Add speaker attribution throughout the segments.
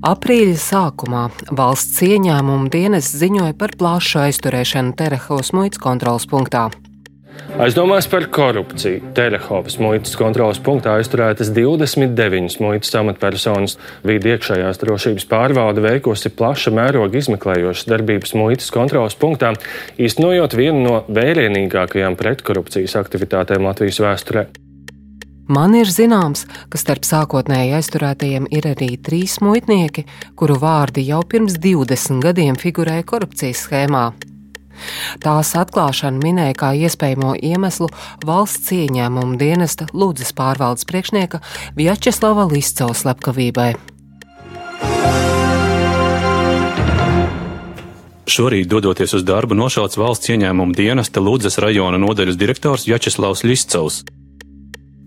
Speaker 1: Aprīļa sākumā valsts ieņēmuma dienas ziņoja par plašu aizturēšanu Terehovas muitas kontrolas punktā.
Speaker 2: Aizdomās par korupciju Terehovas muitas kontrolas punktā aizturētas 29 muitas amatpersonas. Vīdi iekšējās drošības pārvalde veikusi plaša mēroga izmeklējošas darbības muitas kontrolas punktā, īstenojot vienu no vērienīgākajām pretkorupcijas aktivitātēm Latvijas vēsturē.
Speaker 1: Man ir zināms, ka starp sākotnēji aizturētajiem ir arī trīs muitnieki, kuru vārdi jau pirms 20 gadiem figurēja korupcijas schēmā. Tās atklāšanu minēja kā iespējamo iemeslu valsts ieņēmuma dienesta Lūdzes pārvaldes priekšnieka Vjačeslava Liscova slepkavībai.
Speaker 3: Šorīt, dodoties uz darbu, nošauts valsts ieņēmuma dienesta Lūdzes rajona nodaļas direktors Vjačeslavs Liscovs.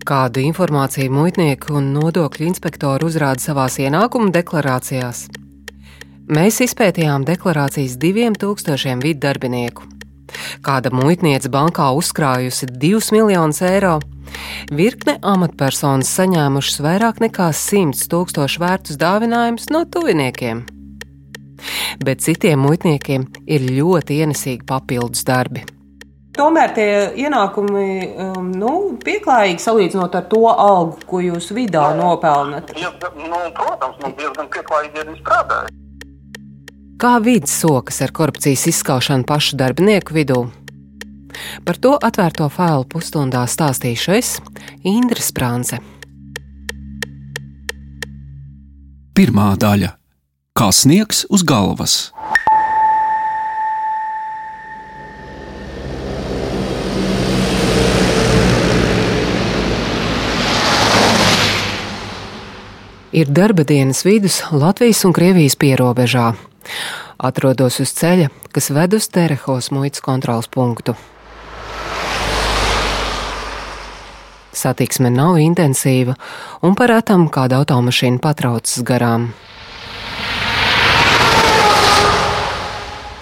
Speaker 1: Kādu informāciju muitnieki un nodokļu inspektori uzrāda savās ienākuma deklarācijās? Mēs izpētījām deklarācijas diviem tūkstošiem vidu darbinieku. Kāda muitniece bankā uzkrājusi 2 miljonus eiro, virkne amatpersonas saņēmušas vairāk nekā 100 tūkstošu vērtus dāvinājumus no tuviniekiem. Bet citiem muitniekiem ir ļoti ienesīgi papildus darbi.
Speaker 4: Tomēr tie ienākumi um, nu, pieklājīgi salīdzinot ar to algu, ko jūs vidā nopelnat.
Speaker 5: Ja, nu, protams, nu, diezgan pieklājīgi arī strādāja.
Speaker 1: Kā vidas sokas ar korupcijas izskaušanu pašu darbinieku vidū? Par to atvērto failu pusstundā stāstīšu es, Indra Sprānce.
Speaker 6: Pirmā daļa - kā sniegs uz galvas.
Speaker 1: Ir darba dienas vidus Latvijas un Krievijas pierobežā. Atrodos uz ceļa, kas ved uz Terehos muitas kontrols punktu. Satiksme nav intensīva, un par atam kāda automašīna patraucas garām.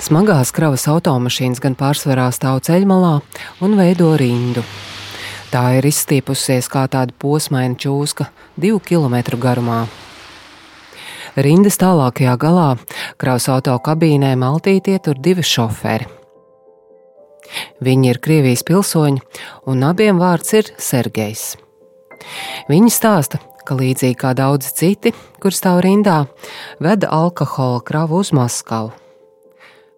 Speaker 1: Smagās kravas automašīnas gan pārsvarā stāv ceļmalā un veido rindu. Tā ir izstiepusies kā tāda posmaina čūska, divu kilometru garumā. Rindas tālākajā galā kraus auto kabīnē maltītie tur divi šoferi. Viņi ir Krievijas pilsoņi, un abiem vārds ir Sergejs. Viņi stāsta, ka līdzīgi kā daudzi citi, kur stāv rindā, veda alkohola kravu uz Maskavu.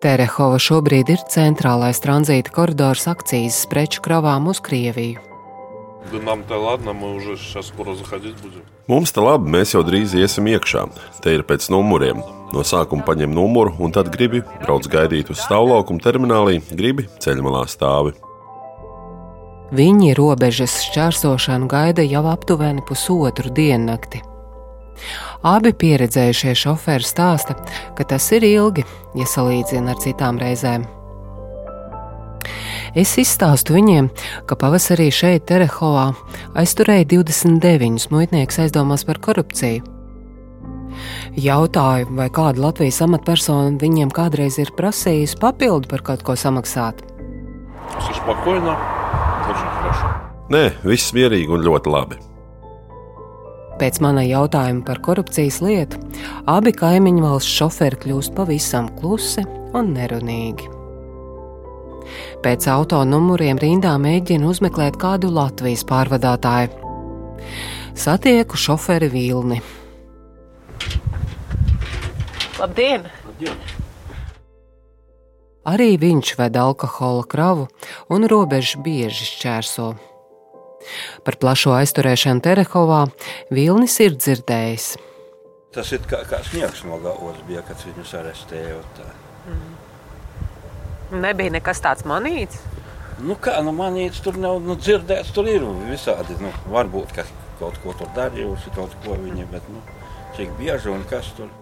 Speaker 1: Terehova šobrīd ir centrālais tranzīta koridors akcijas preču kravām uz Krieviju.
Speaker 7: Да нам-то ладно, мы уже сейчас скоро заходить будем.
Speaker 8: Mums te labi, mēs jau drīz iesim iekšā. Te ir pēc numuriem. No sākuma paņem numuru, un tad gribi brauc gaidīt uz stāvlaukuma terminālī, gribi ceļmalā stāvi.
Speaker 1: Viņi robežas šķērsošanu gaida jau aptuveni pusotru diennakti. Abi pieredzējušie šoferi stāsta, ka tas ir ilgi, ja salīdzina ar citām reizēm. Es izstāstu viņiem, ka pavasarī šeit, Terehovā, aizturēja 29 muitniekus aizdomās par korupciju. Jautāju, vai kāda Latvijas amatpersona viņiem kādreiz ir prasījusi papildu par kaut ko samaksāt.
Speaker 7: Tas ir spokojnā, taču forši.
Speaker 8: Nē, viss mierīgi un ļoti labi.
Speaker 1: Pēc mana jautājuma par korupcijas lietu, abi kaimiņu valsts šoferi kļūst pavisam klusi un nerunīgi. Pēc auto numuriem rindā mēģina uzmeklēt kādu Latvijas pārvadātāju. Satieku šoferi Vilni.
Speaker 4: Labdien!
Speaker 7: Labdien.
Speaker 1: Arī viņš ved alkohola kravu un robežu bieži šķērso. Par plašo aizturēšanu Terehovā Vilnis ir dzirdējis.
Speaker 9: Tas ir kā, kā sniegs no galvas, bija, kad viņus arestēja. Mm.
Speaker 4: Nebija nekas tāds manīts.
Speaker 9: Nu, kā nu, manīts tur nav nu, dzirdēts, tur ir visādi. Nu, varbūt ka kaut ko tur darījusi, kaut ko viņa, bet nu, cik bieži un kas tur.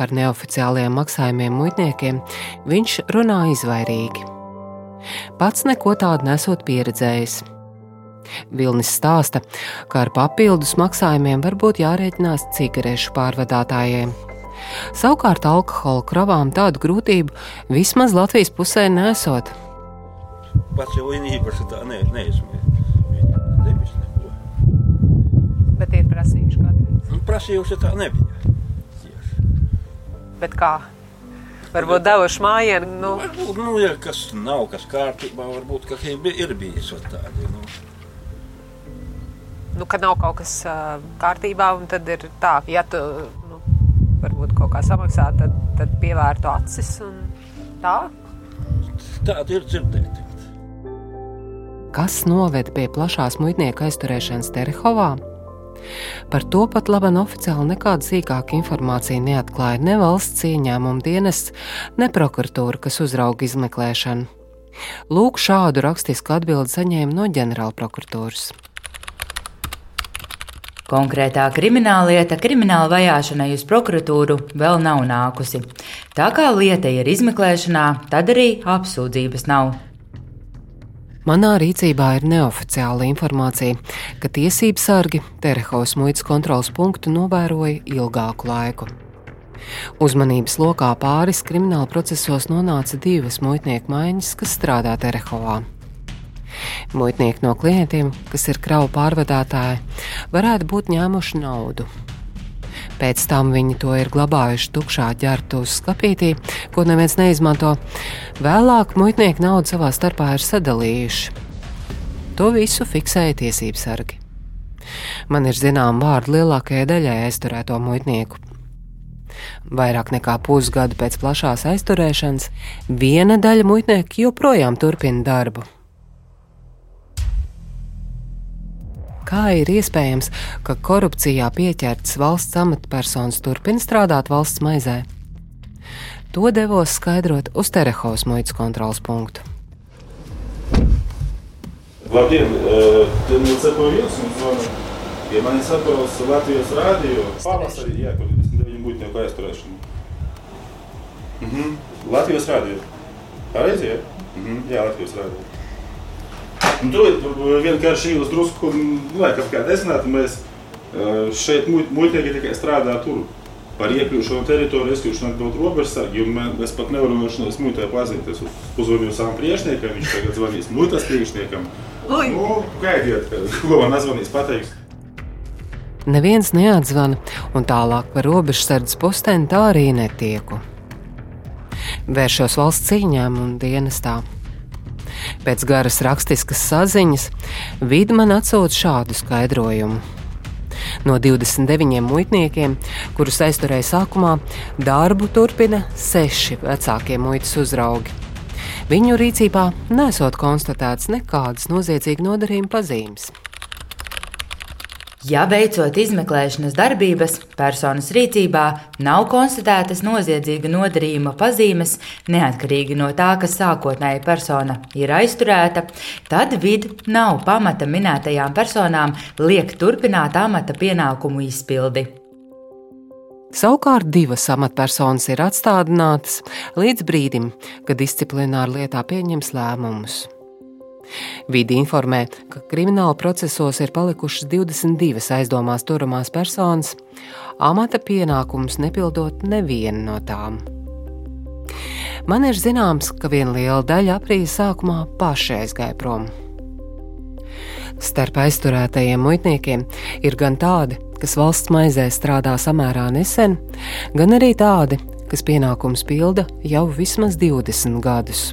Speaker 1: Par neoficiālajiem maksājumiem muitniekiem viņš runā izvairīgi. Pats neko tādu nesot pieredzējis. Vilnis stāsta, ka ar papildus maksājumiem var būt jārēķinās cigarešu pārvadātājiem. Savukārt alkohola kravām tādu grūtību vismaz Latvijas pusē nesot.
Speaker 9: Pats jau īpaši tā ne, neizmēģināja. Viņa devis neko.
Speaker 4: Bet ir prasījuši kādreiz.
Speaker 9: Nu, prasījuši tā nebija.
Speaker 1: Bet kā? Varbūt devuši mājienu. Nu.
Speaker 9: Varbūt, nu, ja kas nav kas kārtībā, varbūt ka ir bijis tādi. Nu.
Speaker 1: Nu, ka nav kaut kas uh, kārtībā, un tad ir tā, ja tu varbūt kaut kā samaksā, tad, tad pievērtu acis un tā.
Speaker 9: Tāda ir dzirdēta.
Speaker 1: Kas noved pie plašās muitnieku aizturēšanas Terehovā? Par to pat labi oficiāli nekāda sīkāka informācija neatklāja ne valsts ieņēmuma dienests, ne prokuratūra, kas uzrauga izmeklēšanu. Lūk, šādu rakstisku atbildi saņēma no ģenerālprokuratūras.
Speaker 10: Konkrētā krimināllieta krimināla vajāšanai uz prokuratūru vēl nav nākusi. Tā kā lieta ir izmeklēšanā, tad arī apsūdzības nav.
Speaker 1: Manā rīcībā ir neoficiāla informācija, ka tiesības sargi Terehovas muitas kontrolas punktu novēroja ilgāku laiku. Uzmanības lokā pāris krimināla procesos nonāca divas muitnieku maiņas, kas strādā Terehovā. Muitnieki no klientiem, kas ir kravu pārvadātāji, varētu būt ņēmuši naudu, Pēc tam viņi to ir glabājuši tukšā ģērbtu uz skapītī, ko neviens neizmanto. Vēlāk muitnieki naudu savā starpā ir sadalījuši. To visu fiksēja tiesības sargi. Man ir zinām vārdi lielākajai daļai aizturēto muitnieku. Vairāk nekā pusgadu pēc plašās aizturēšanas, viena daļa muitnieku joprojām turpina darbu. Kā ir iespējams, ka korupcijā pieķerts valsts amatpersonas turpina strādāt valsts maizē? To devos skaidrot uz Terehovas muitas kontrolas punktu.
Speaker 11: Labdien, nesaprotu jūs un zvanu. Ja mani sapros Latvijas rādio, pavasarī, jā, kur 29 būtnieku aizturēšana. Mhm. Latvijas rādio. Pareizi, jā? Mhm. Jā, Latvijas rādio. Un tur vienkārši jūs drusku, nu, lai kaut kā desmit, mēs šeit muļķīgi tikai strādā tur. Par iekļūšanu teritoriju, ieskļūšanu dot robežsargi, un mēs pat nevaram no muitai pazīties. Uzvanīju savam priekšniekam, viņš tagad zvanīs muitas priekšniekam. Nu, gaidiet, ko man nazvanīs pateiks.
Speaker 1: Neviens neatzvana, un tālāk par robežsardzes posteni tā arī netieku. Vēršos valsts cīņām un dienestā. Pēc garas rakstiskas saziņas vidi man atsūta šādu skaidrojumu. No 29 muitniekiem, kurus aizturēja sākumā, darbu turpina seši vecākie muitas uzraugi. Viņu rīcībā nesot konstatēts nekādas noziedzīga nodarījuma pazīmes.
Speaker 10: Ja veicot izmeklēšanas darbības, personas rīcībā nav konstatētas noziedzīga nodarījuma pazīmes, neatkarīgi no tā, ka sākotnēji persona ir aizturēta, tad vid nav pamata minētajām personām liekt turpināt amata pienākumu izpildi.
Speaker 1: Savukārt divas amatpersonas ir atstādinātas līdz brīdim, kad disciplināra lietā pieņems lēmumus. Vidi informē, ka krimināla procesos ir palikušas 22 aizdomās turamās personas, amata pienākumus nepildot nevienu no tām. Man ir zināms, ka viena liela daļa aprīļa sākumā paši aizgāja prom. Starp aizturētajiem muitniekiem ir gan tādi, kas valsts maizē strādā samērā nesen, gan arī tādi, kas pienākums pilda jau vismaz 20 gadus.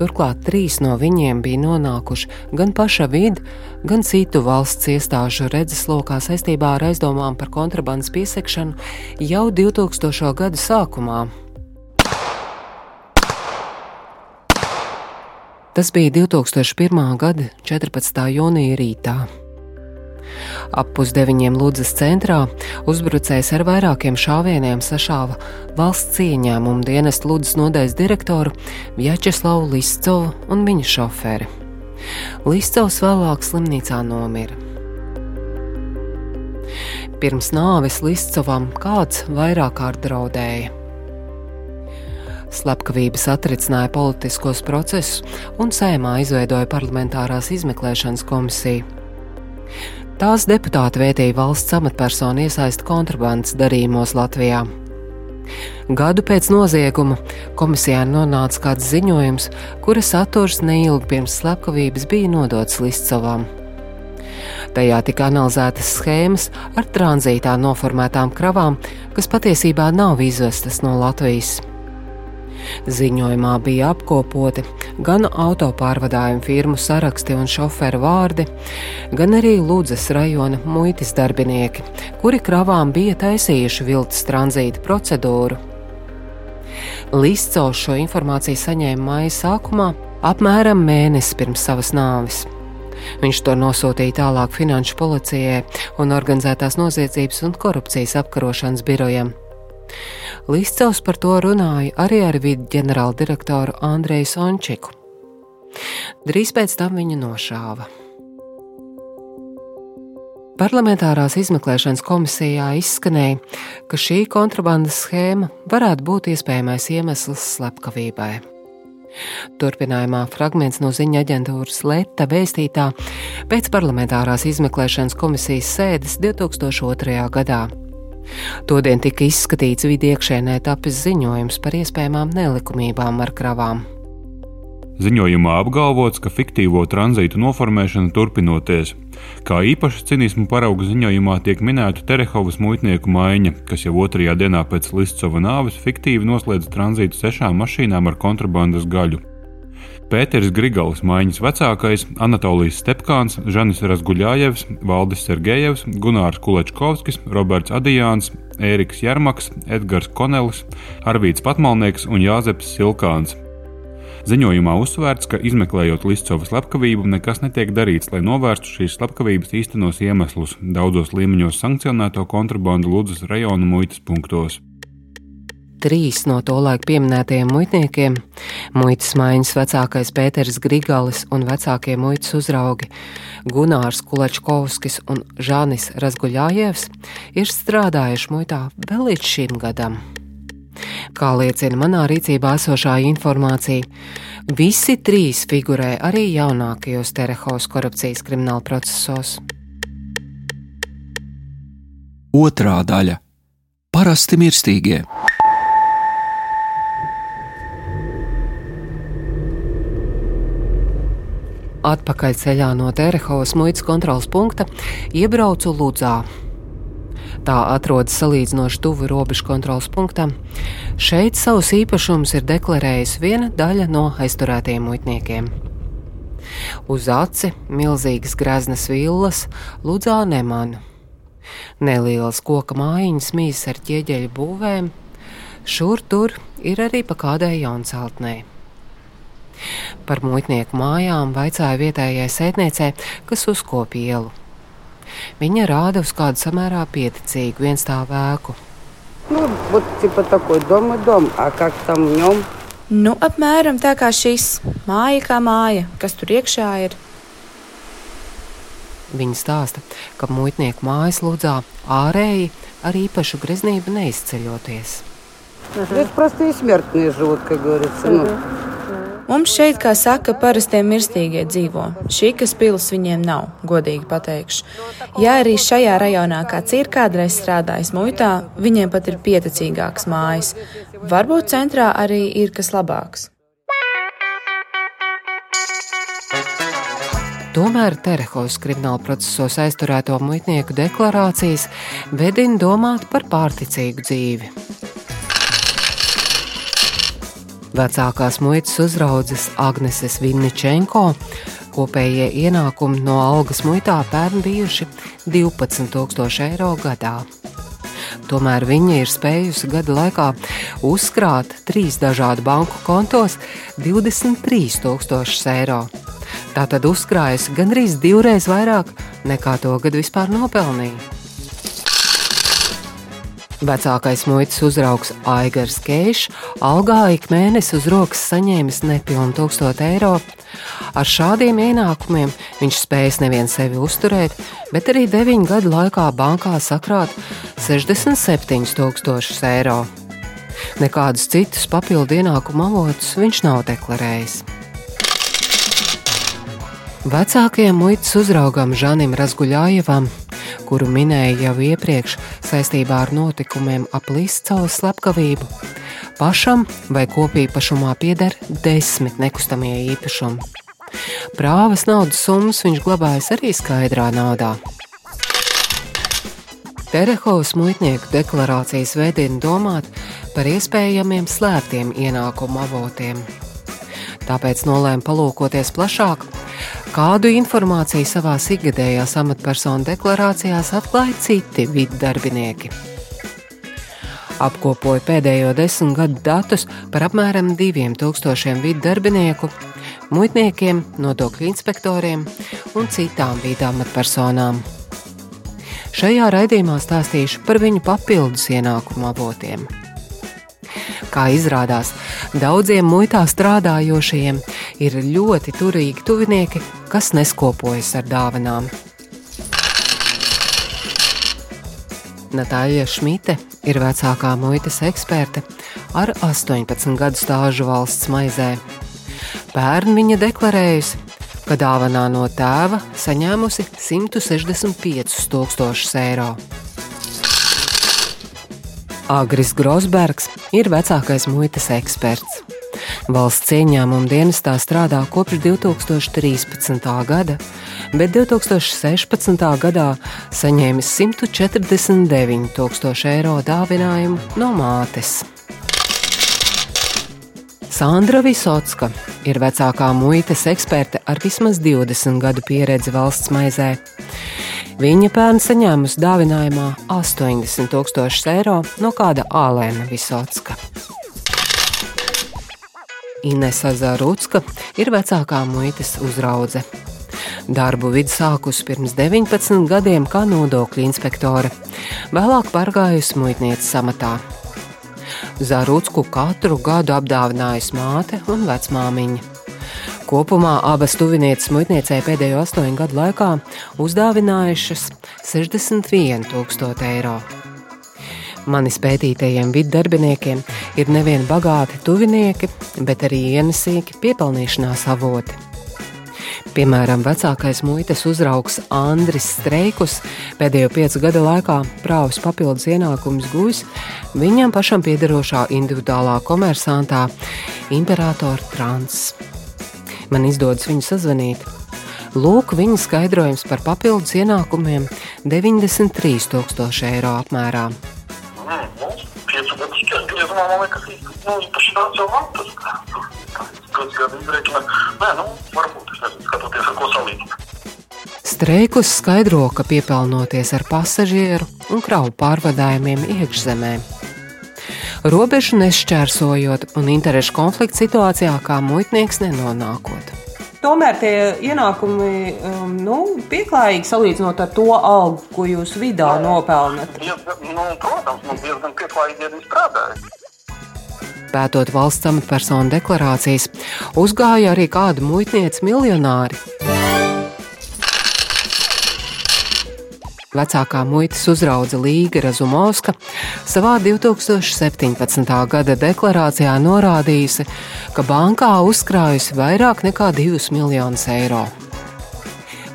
Speaker 1: Turklāt trīs no viņiem bija nonākuši gan paša vidu, gan citu valsts iestāžu redzeslokā saistībā ar aizdomām par kontrabandas piesekšanu jau 2000. gadu sākumā. Tas bija 2001. gada 14. jūnija rītā. Ap pusdeviņiem Ludzas centrā uzbrucējs ar vairākiem šāvieniem sašāva valsts ieņēmumu dienestu Ludzas nodaļas direktoru Vjačeslavu Liscovu un viņa šoferi. Liscovs vēlāk slimnīcā nomira. Pirms nāves Liscovam kāds vairāk kārt draudēja. Slepkavības atricināja politiskos procesus un sēmā izveidoja parlamentārās izmeklēšanas komisiju. Tās deputāti vētīja valsts amatpersonu iesaisti kontrabandas darījumos Latvijā. Gadu pēc nozieguma komisijā nonāca kāds ziņojums, kura saturs neilgi pirms slepkavības bija nodots Listsovām. Tajā tika analizētas schēmas ar tranzītā noformētām kravām, kas patiesībā nav izvestas no Latvijas. Ziņojumā bija apkopoti gan autopārvadājumu firmu saraksti un šoferu vārdi, gan arī Lūdzes rajona muitas darbinieki, kuri kravām bija taisījuši viltus tranzīta procedūru. Līscaus šo informāciju saņēma māja sākumā, apmēram mēnesi pirms savas nāves. Viņš to nosūtīja tālāk Finanšu policijai un organizētās noziedzības un korupcijas apkarošanas birojam. Līscaus par to runāja arī ar vidu ģenerāldirektoru Andreju Sončiku. Drīz pēc tam viņu nošāva. Parlamentārās izmeklēšanas komisijā izskanēja, ka šī kontrabandas schēma varētu būt iespējamais iemesls slepkavībai. Turpinājumā fragments no ziņa aģentūras Leta vēstītā pēc parlamentārās izmeklēšanas komisijas sēdes 2002. gadā. Todien tika izskatīts vidi iekšēnē tapis ziņojums par iespējamām nelikumībām ar kravām.
Speaker 12: Ziņojumā apgalvots, ka fiktīvo tranzītu noformēšana turpinoties. Kā īpaša cinismu parauga ziņojumā tiek minēta Terehovas muitnieku maiņa, kas jau otrajā dienā pēc Listsova nāves fiktīvi noslēdz tranzītu sešām mašīnām ar kontrabandas gaļu. Pēters Grigals, Maiņas vecākais, Anatolijas Stepkāns, Žanis Razguļājevs, Valdis Sergejevs, Gunārs Kulečkovskis, Roberts Adijāns, Ēriks Jarmaks, Edgars Konelis, Arvīts Patmalnieks un Jāzeps Silkāns. Ziņojumā uzsvērts, ka izmeklējot Listsovas slepkavību, nekas netiek darīts, lai novērstu šīs slepkavības īstenos iemeslus daudzos līmeņos sankcionēto kontrabandu Ludzas rajona muitas punktos
Speaker 1: trīs no to laika pieminētajiem muitniekiem - muitas maiņas vecākais Pēters Grigalis un vecākie muitas uzraugi Gunārs Kulečkovskis un Žānis Razguļājevs ir strādājuši muitā vēl līdz šim gadam. Kā liecina manā rīcībā esošā informācija, visi trīs figurē arī jaunākajos Terehovas korupcijas krimināla procesos.
Speaker 6: Otrā daļa - parasti mirstīgie.
Speaker 1: Atpakaļ ceļā no Terehovas muitas kontrolas punkta iebraucu Ludzā. Tā atrodas salīdzinoši tuvu robežu kontrolas punktam. Šeit savus īpašumus ir deklarējusi viena daļa no aizturētajiem muitniekiem. Uz aci milzīgas greznas villas Ludzā nemanu. Nelielas koka mājiņas mīs ar ķieģeļu būvēm, šur tur ir arī pa kādai jaunceltnei. Par muitnieku mājām vaicāja vietējai sētniecei, kas uzkopja ielu. Viņa rāda uz kādu samērā pieticīgu vienstāvu ēku.
Speaker 13: Nu, вот типа такой дом и дом, а как там в нем?
Speaker 14: Nu, apmēram tā kā šis māja, kā māja, kas tur iekšā ir.
Speaker 1: Viņa stāsta, ka muitnieku mājas lūdzā ārēji ar īpašu greznību neizceļoties.
Speaker 13: Здесь простые смертные живут, как говорится. Ну,
Speaker 14: Mums šeit, kā saka, parastie mirstīgie dzīvo. Šī kas pils viņiem nav, godīgi pateikšu. Ja arī šajā rajonā kāds ir kādreiz strādājis muitā, viņiem pat ir pieticīgāks mājas. Varbūt centrā arī ir kas labāks.
Speaker 1: Tomēr Terehovas krimināla procesos aizturēto muitnieku deklarācijas vedina domāt par pārticīgu dzīvi. Vecākās muitas uzraudzes Agneses Vinničenko kopējie ienākumi no algas muitā pērn bijuši 12,000 eiro gadā. Tomēr viņa ir spējusi gada laikā uzkrāt trīs dažādu banku kontos 23,000 eiro. Tā tad uzkrājusi gandrīz divreiz vairāk nekā to gadu vispār nopelnīja. Vecākais muitas uzraugs Aigars Keišs algā ik mēnesi uz rokas saņēmis nepilnu tūkstošu eiro. Ar šādiem ienākumiem viņš spējas nevien sevi uzturēt, bet arī deviņu gadu laikā bankā sakrāt 67,000 eiro. Nekādus citus papildu ienākumu avotus viņš nav deklarējis. Vecākajam muitas uzraugam Žanim Razguļājevam kuru minēju jau iepriekš saistībā ar notikumiem ap Līscaules slepkavību. Pašam vai kopīpašumā pieder desmit nekustamie īpašumi. Prāvas naudas summas viņš glabājas arī skaidrā naudā. Terehovas muitnieku deklarācijas veidina domāt par iespējamiem slēptiem ienākumu avotiem. Tāpēc nolēma palūkoties plašāk, kādu informāciju savā ikgadējās amatpersonu deklarācijās atklāja citi viddarbinieki. Apkopoja pēdējo desmit gadu datus par apmēram 2000 viddarbinieku, muitniekiem, nodokļu inspektoriem un citām vidu amatpersonām. Šajā raidījumā stāstīšu par viņu papildus ienākumu avotiem. Kā izrādās, daudziem muitā strādājošiem ir ļoti turīgi tuvinieki, kas neskopojas ar dāvanām. Natālija Šmite ir vecākā muitas eksperte ar 18 gadu stāžu valsts maizē. Pērn viņa deklarējusi, ka dāvanā no tēva saņēmusi 165,000 eiro. Agris Grosbergs ir vecākais muitas eksperts. Valsts ieņēmuma dienestā strādā kopš 2013. gada, bet 2016. gadā saņēmis 149,000 eiro dāvinājumu no mātes. Sandra Visotska ir vecākā muitas eksperte ar vismaz 20 gadu pieredzi valsts maizē. Viņa pērn saņēmusi dāvinājumā 80 tūkstošus eiro no kāda Ālēna Visotska. Inese Zarutska ir vecākā muitas uzraudze. Darbu vidi sākusi pirms 19 gadiem kā nodokļu inspektore, vēlāk pārgājusi muitnieces amatā. Zarucku katru gadu apdāvinājusi māte un vecmāmiņa. Kopumā abas tuvinieces muitniecei pēdējo astoņu gadu laikā uzdāvinājušas 61,000 eiro. Manis pētītajiem viddarbiniekiem ir nevien bagāti tuvinieki, bet arī ienesīgi piepelnīšanās avoti. Piemēram, vecākais muitas uzraugs Andris Streikus pēdējo piecu gadu laikā prāvis papildus ienākumus guvis viņam pašam piederošā individuālā komersantā Imperatora Trans. Man izdodas viņu sazvanīt. Lūk, viņa skaidrojums par papildus ienākumiem - 93,000 eiro apmērā. Streikus skaidro, ka piepelnoties ar pasažieru un kravu pārvadājumiem iekšzemē. Robežu nešķērsojot un interešu konflikta situācijā kā muitnieks nenonākot.
Speaker 4: Tomēr tie ienākumi um, nu, pieklājīgi salīdzinot ar to algu, ko jūs vidā nopelnat.
Speaker 5: Nu, protams, man diezgan pieklājīgi ir strādājis
Speaker 1: pētot valsts amatpersonu deklarācijas, uzgāja arī kādu muitnieci miljonāri. Vecākā muitas uzraudze Līga Razumovska savā 2017. gada deklarācijā norādījusi, ka bankā uzkrājusi vairāk nekā 2 miljonus eiro.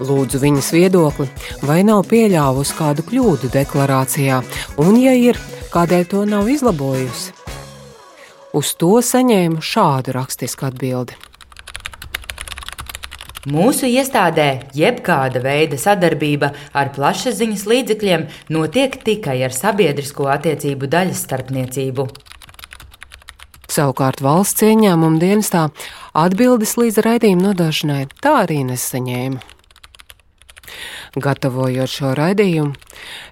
Speaker 1: Lūdzu viņas viedokli, vai nav pieļāvusi kādu kļūdu deklarācijā, un, ja ir, kādēļ to nav izlabojusi. Uz to saņēmu šādu rakstisku atbildi.
Speaker 10: Mūsu iestādē jebkāda veida sadarbība ar plašsaziņas līdzekļiem notiek tikai ar sabiedrisko attiecību daļas starpniecību.
Speaker 1: Savukārt valsts ieņēmuma dienestā atbildes līdz raidījuma nodošanai tā arī nesaņēma. Gatavojot šo raidījumu,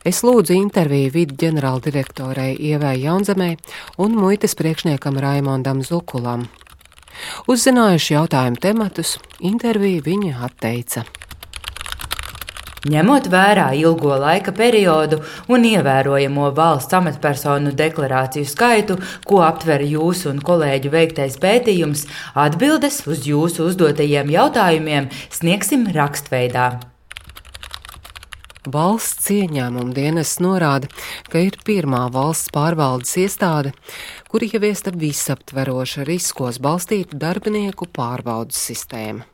Speaker 1: es lūdzu interviju vidu ģenerāldirektorai Ievai Jaunzemē un muitas priekšniekam Raimondam Zukulam. Uzzinājuši jautājumu tematus, interviju viņa atteica.
Speaker 10: Ņemot vērā ilgo laika periodu un ievērojamo valsts amatpersonu deklarāciju skaitu, ko aptver jūsu un kolēģu veiktais pētījums, atbildes uz jūsu uzdotajiem jautājumiem sniegsim rakstveidā.
Speaker 1: Valsts ieņēmuma dienas norāda, ka ir pirmā valsts pārvaldes iestāde, kur ieviesta visaptveroša riskos balstīta darbinieku pārbaudas sistēma.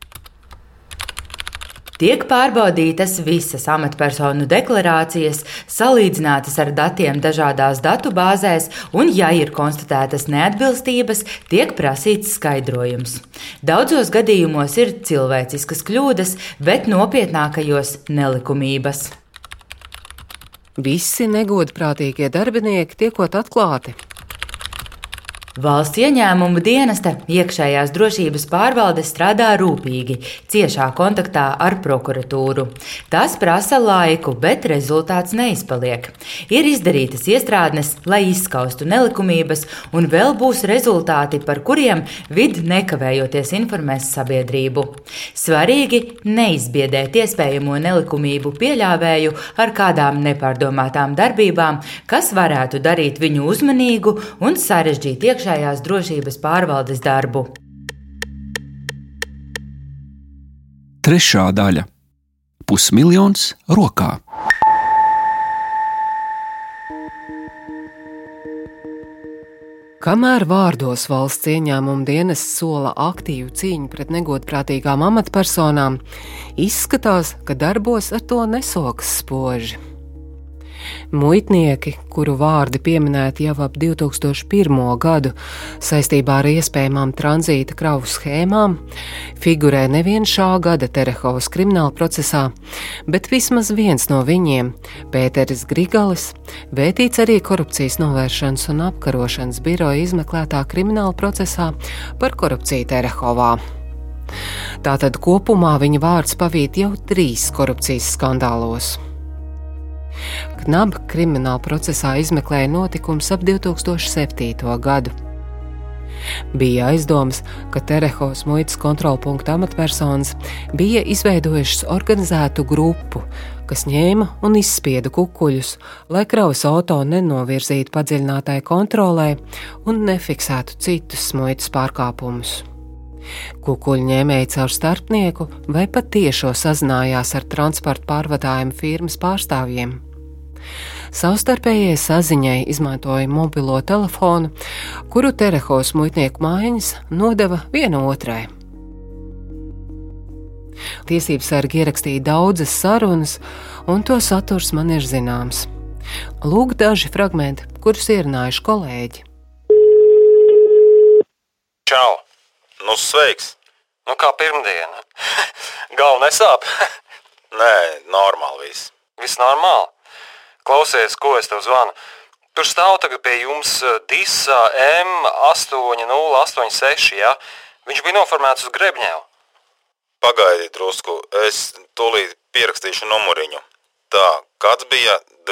Speaker 10: Tiek pārbaudītas visas amatpersonu deklarācijas, salīdzinātas ar datiem dažādās datu bāzēs, un, ja ir konstatētas neatbilstības, tiek prasīts skaidrojums. Daudzos gadījumos ir cilvēciskas kļūdas, bet nopietnākajos nelikumības.
Speaker 1: Visi negodprātīgie darbinieki tiekot atklāti.
Speaker 10: Valsts ieņēmumu dienesta iekšējās drošības pārvalde strādā rūpīgi, ciešā kontaktā ar prokuratūru. Tas prasa laiku, bet rezultāts neizpaliek. Ir izdarītas iestrādnes, lai izskaustu nelikumības, un vēl būs rezultāti, par kuriem vid nekavējoties informēs sabiedrību. Svarīgi neizbiedēt iespējamo nelikumību pieļāvēju ar kādām nepārdomātām darbībām, kas varētu darīt viņu uzmanīgu un sarežģīt iekšā iekšējās drošības pārvaldes darbu.
Speaker 6: Trešā daļa - pusmiljons rokā.
Speaker 1: Kamēr vārdos valsts ieņēmuma dienas sola aktīvu cīņu pret negodprātīgām amatpersonām, izskatās, ka darbos ar to nesokas spoži. Muitnieki, kuru vārdi pieminēti jau ap 2001. gadu saistībā ar iespējamām tranzīta kravu schēmām, figurē nevien šā gada Terehovas krimināla procesā, bet vismaz viens no viņiem, Pēteris Grigalis, vētīts arī korupcijas novēršanas un apkarošanas biroja izmeklētā krimināla procesā par korupciju Terehovā. Tātad kopumā viņa vārds pavīt jau trīs korupcijas skandālos. Knaba krimināla procesā izmeklēja notikums ap 2007. gadu. Bija aizdomas, ka Terehovas muitas kontrolpunkta amatpersonas bija izveidojušas organizētu grupu, kas ņēma un izspieda kukuļus, lai kravas auto nenovirzītu padziļinātai kontrolē un nefiksētu citus muitas pārkāpumus. Kukuļu ņēmēji caur starpnieku vai pat tiešo sazinājās ar transporta pārvadājumu firmas pārstāvjiem. Savstarpējai saziņai izmantoja mobilo telefonu, kuru Terehos muitnieku mājiņas nodeva viena otrai. Tiesības sargi ierakstīja daudzas sarunas, un to saturs man ir zināms. Lūk, daži fragmenti, kurus ierunājuši kolēģi.
Speaker 15: Čau! Nu, sveiks! Nu, kā pirmdiena? Galva nesāp? Nē, normāli viss. Viss normāli? Klausies, ko es tev zvanu. Tur stāv tagad pie jums eh, Disa M8086, ja? Viņš bija noformēts uz grebņēvu.
Speaker 16: Pagaidiet drusku, es tūlīt pierakstīšu numuriņu. Tā, kāds bija D?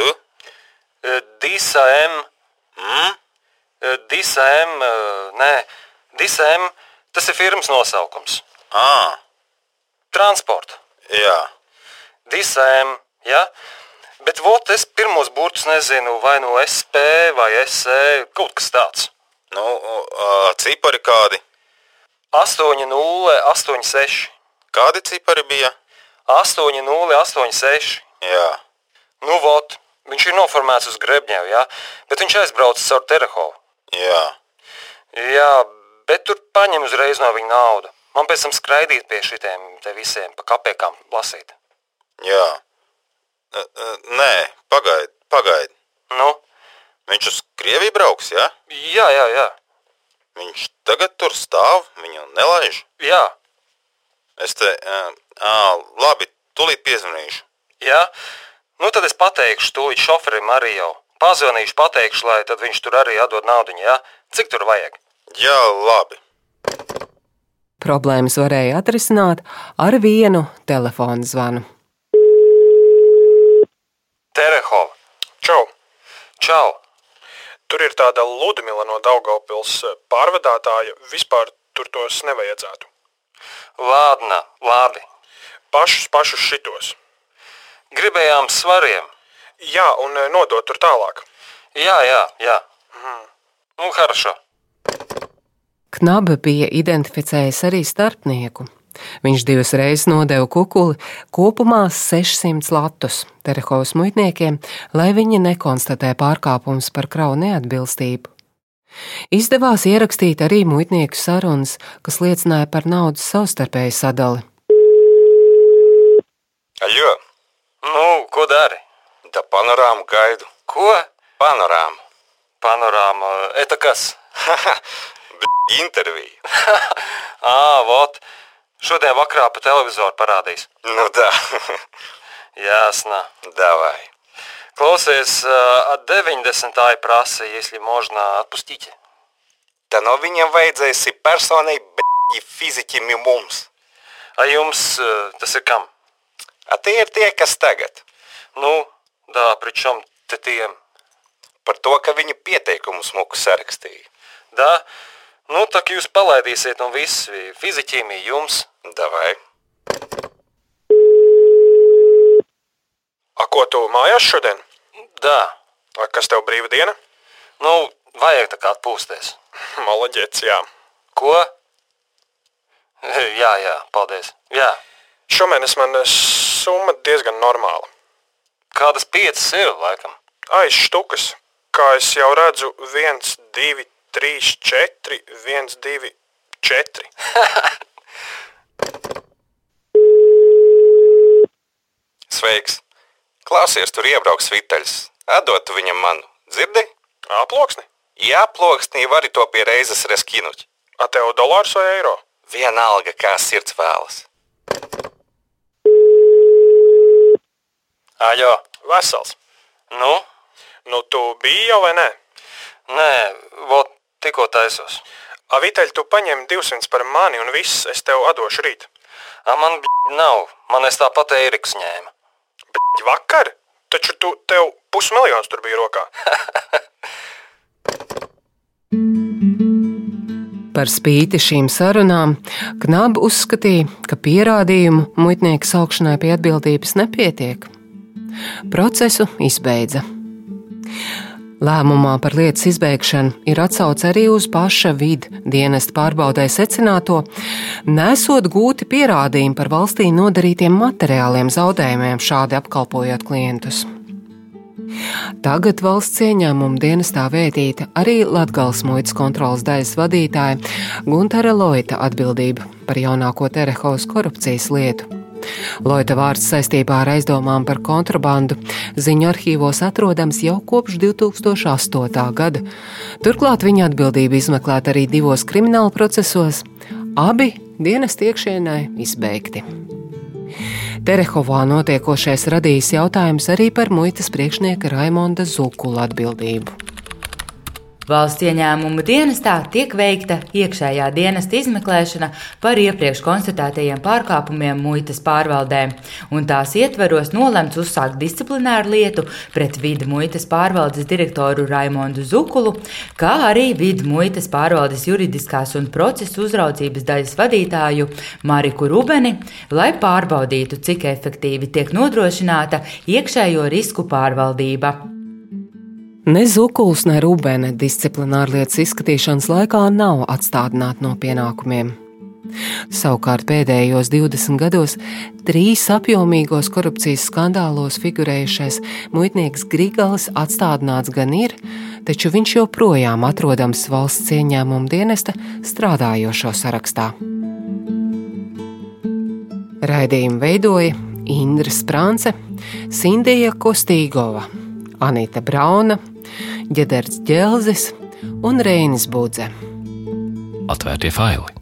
Speaker 15: Eh, Disa M.
Speaker 16: Mm?
Speaker 15: Disa M, nē, Disa M, tas ir firmas nosaukums.
Speaker 16: Ā.
Speaker 15: Transporta.
Speaker 16: Jā.
Speaker 15: Disa M, ja? Bet vot, es pirmos burtus nezinu, vai no SP vai SE, kaut kas tāds.
Speaker 16: Nu, uh, cipari kādi?
Speaker 15: 8086.
Speaker 16: Kādi cipari bija?
Speaker 15: 8086.
Speaker 16: Jā.
Speaker 15: Nu, vot, viņš ir noformēts uz grebņevu, jā, bet viņš aizbraucis caur Terehovu.
Speaker 16: Jā.
Speaker 15: Jā, bet tur paņem uzreiz no viņa naudu. Man pēc tam skraidīt pie šitiem te visiem pa kapekām lasīt.
Speaker 16: Jā. Nē, pagaidi, pagaidi.
Speaker 15: Nu?
Speaker 16: Viņš uz Krieviju brauks, jā?
Speaker 15: Jā, jā, jā.
Speaker 16: Viņš tagad tur stāv, viņu nelaiž?
Speaker 15: Jā.
Speaker 16: Es te, ā, labi, tūlīt piezvanīšu.
Speaker 15: Jā, nu tad es pateikšu tūlīt šoferim arī jau. Pazvanīšu, pateikšu, lai tad viņš tur arī atdod naudiņu, jā? Cik tur vajag?
Speaker 16: Jā, labi.
Speaker 1: Problēmas varēja atrisināt ar vienu telefonu zvanu.
Speaker 15: Terehova.
Speaker 17: Čau!
Speaker 15: Čau!
Speaker 17: Tur ir tāda Ludmila no Daugavpils pārvadātāja. Vispār tur tos nevajadzētu.
Speaker 15: Lādna, labi.
Speaker 17: Pašus, pašus šitos.
Speaker 15: Gribējām svariem.
Speaker 17: Jā, un nodot tur tālāk.
Speaker 15: Jā, jā, jā. Mhm. Nu, haršo.
Speaker 1: Knaba bija identificējis arī starpnieku. Viņš divas reizes nodeva kukuli, kopumā 600 latus Terehovas muitniekiem, lai viņi nekonstatē pārkāpumus par kravu neatbilstību. Izdevās ierakstīt arī muitnieku sarunas, kas liecināja par naudas savstarpēju sadali.
Speaker 16: Aļo!
Speaker 15: Nu, ko dari?
Speaker 16: Da panorāmu gaidu.
Speaker 15: Ko?
Speaker 16: Panorāmu.
Speaker 15: Panorāma. Eta kas?
Speaker 16: Intervija.
Speaker 15: Ā, vot. Šodien vakarā pa televizoru parādīs.
Speaker 16: Nu da.
Speaker 15: Ясно.
Speaker 16: Давай.
Speaker 15: Klausies, от 90 prasa, если можно, отпустите.
Speaker 16: Tā no viņiem vajadzēs personai b***i fiziķim mums.
Speaker 15: A jums tas ir kam?
Speaker 16: A tie ir tie, kas tagad.
Speaker 15: Nu, да, причем te tiem?
Speaker 16: Par to, ka viņi pieteikumu smuku sarakstīja.
Speaker 15: Да? Nu, tak jūs palaidīsiet un viss fiziķiem jums.
Speaker 16: Davai.
Speaker 17: A, ko tu mājās šodien?
Speaker 15: Да.
Speaker 17: A, kas tev brīva diena?
Speaker 15: Nu, vajag tā kā atpūsties.
Speaker 17: Malaģets, jā.
Speaker 15: Ko? Jā, jā, paldies. Jā.
Speaker 17: Šomēnes man summa diezgan normāla.
Speaker 15: Kādas piecas ir, laikam?
Speaker 17: Aiz štukas. Kā es jau redzu, viens, divi, trīs, četri, viens, divi, četri.
Speaker 16: Sveiks! Klausies, tur iebrauks vitaļs. Atdot viņam manu. Dzirdi?
Speaker 17: Aploksni?
Speaker 16: Jā, ploksnī vari to pie reizes reskinut.
Speaker 17: A tev dolārs vai eiro?
Speaker 16: Vienalga, kā sirds vēlas.
Speaker 15: Aļo.
Speaker 17: Vesels.
Speaker 15: Nu?
Speaker 17: Nu, tu biji jau vai nē?
Speaker 15: Nē, vot tikko taisos.
Speaker 17: A, Viteļ, tu paņem 200 par mani un viss, es tev atdošu rīt.
Speaker 15: A, man b**, nav. Man es tāpat Eiriks ņēma.
Speaker 17: Bet vakar? Taču tu tev pusmiljons tur bija rokā.
Speaker 1: Par spīti šīm sarunām, Knaba uzskatīja, ka pierādījumu muitnieka saukšanai pie atbildības nepietiek. Procesu izbeidza. Lēmumā par lietas izbeigšanu ir atsauce arī uz paša vidu dienesta pārbaudē secināto, nesot gūti pierādījumi par valstī nodarītiem materiāliem zaudējumiem, šādi apkalpojot klientus. Tagad valsts ieņēmuma dienestā vētīta arī Latvijas muitas kontrolas daļas vadītāja Gunara Loita atbildība par jaunāko Terehovas korupcijas lietu. Loita vārds saistībā ar aizdomām par kontrabandu ziņu arhīvos atrodams jau kopš 2008. gada. Turklāt viņa atbildība izmeklēta arī divos krimināla procesos, abi dienas iekšienē izbeigti. Terehovā notiekošais radījis jautājums arī par muitas priekšnieka Raimonda Zukula atbildību.
Speaker 10: Valsts ieņēmumu dienestā tiek veikta iekšējā dienesta izmeklēšana par iepriekš konstatētajiem pārkāpumiem muitas pārvaldē, un tās ietveros nolemts uzsākt disciplināru lietu pret vidu muitas pārvaldes direktoru Raimondu Zukulu, kā arī vidu muitas pārvaldes juridiskās un procesu uzraudzības daļas vadītāju Mariku Rubeni, lai pārbaudītu, cik efektīvi tiek nodrošināta iekšējo risku pārvaldība.
Speaker 1: Ne Zukuls, ne Rūbēne disciplinārlietas izskatīšanas laikā nav atstādināti no pienākumiem. Savukārt pēdējos 20 gados trīs apjomīgos korupcijas skandālos figurējušais muitnieks Grigals atstādināts gan ir, taču viņš joprojām atrodams valsts ieņēmuma dienesta strādājošo sarakstā. Raidījumu veidoja Indra Sprānce, Sindija Kostīgova, Anita Brauna, Ģederts Ģelzis un Reinis Budze.
Speaker 18: Atvērtie faili!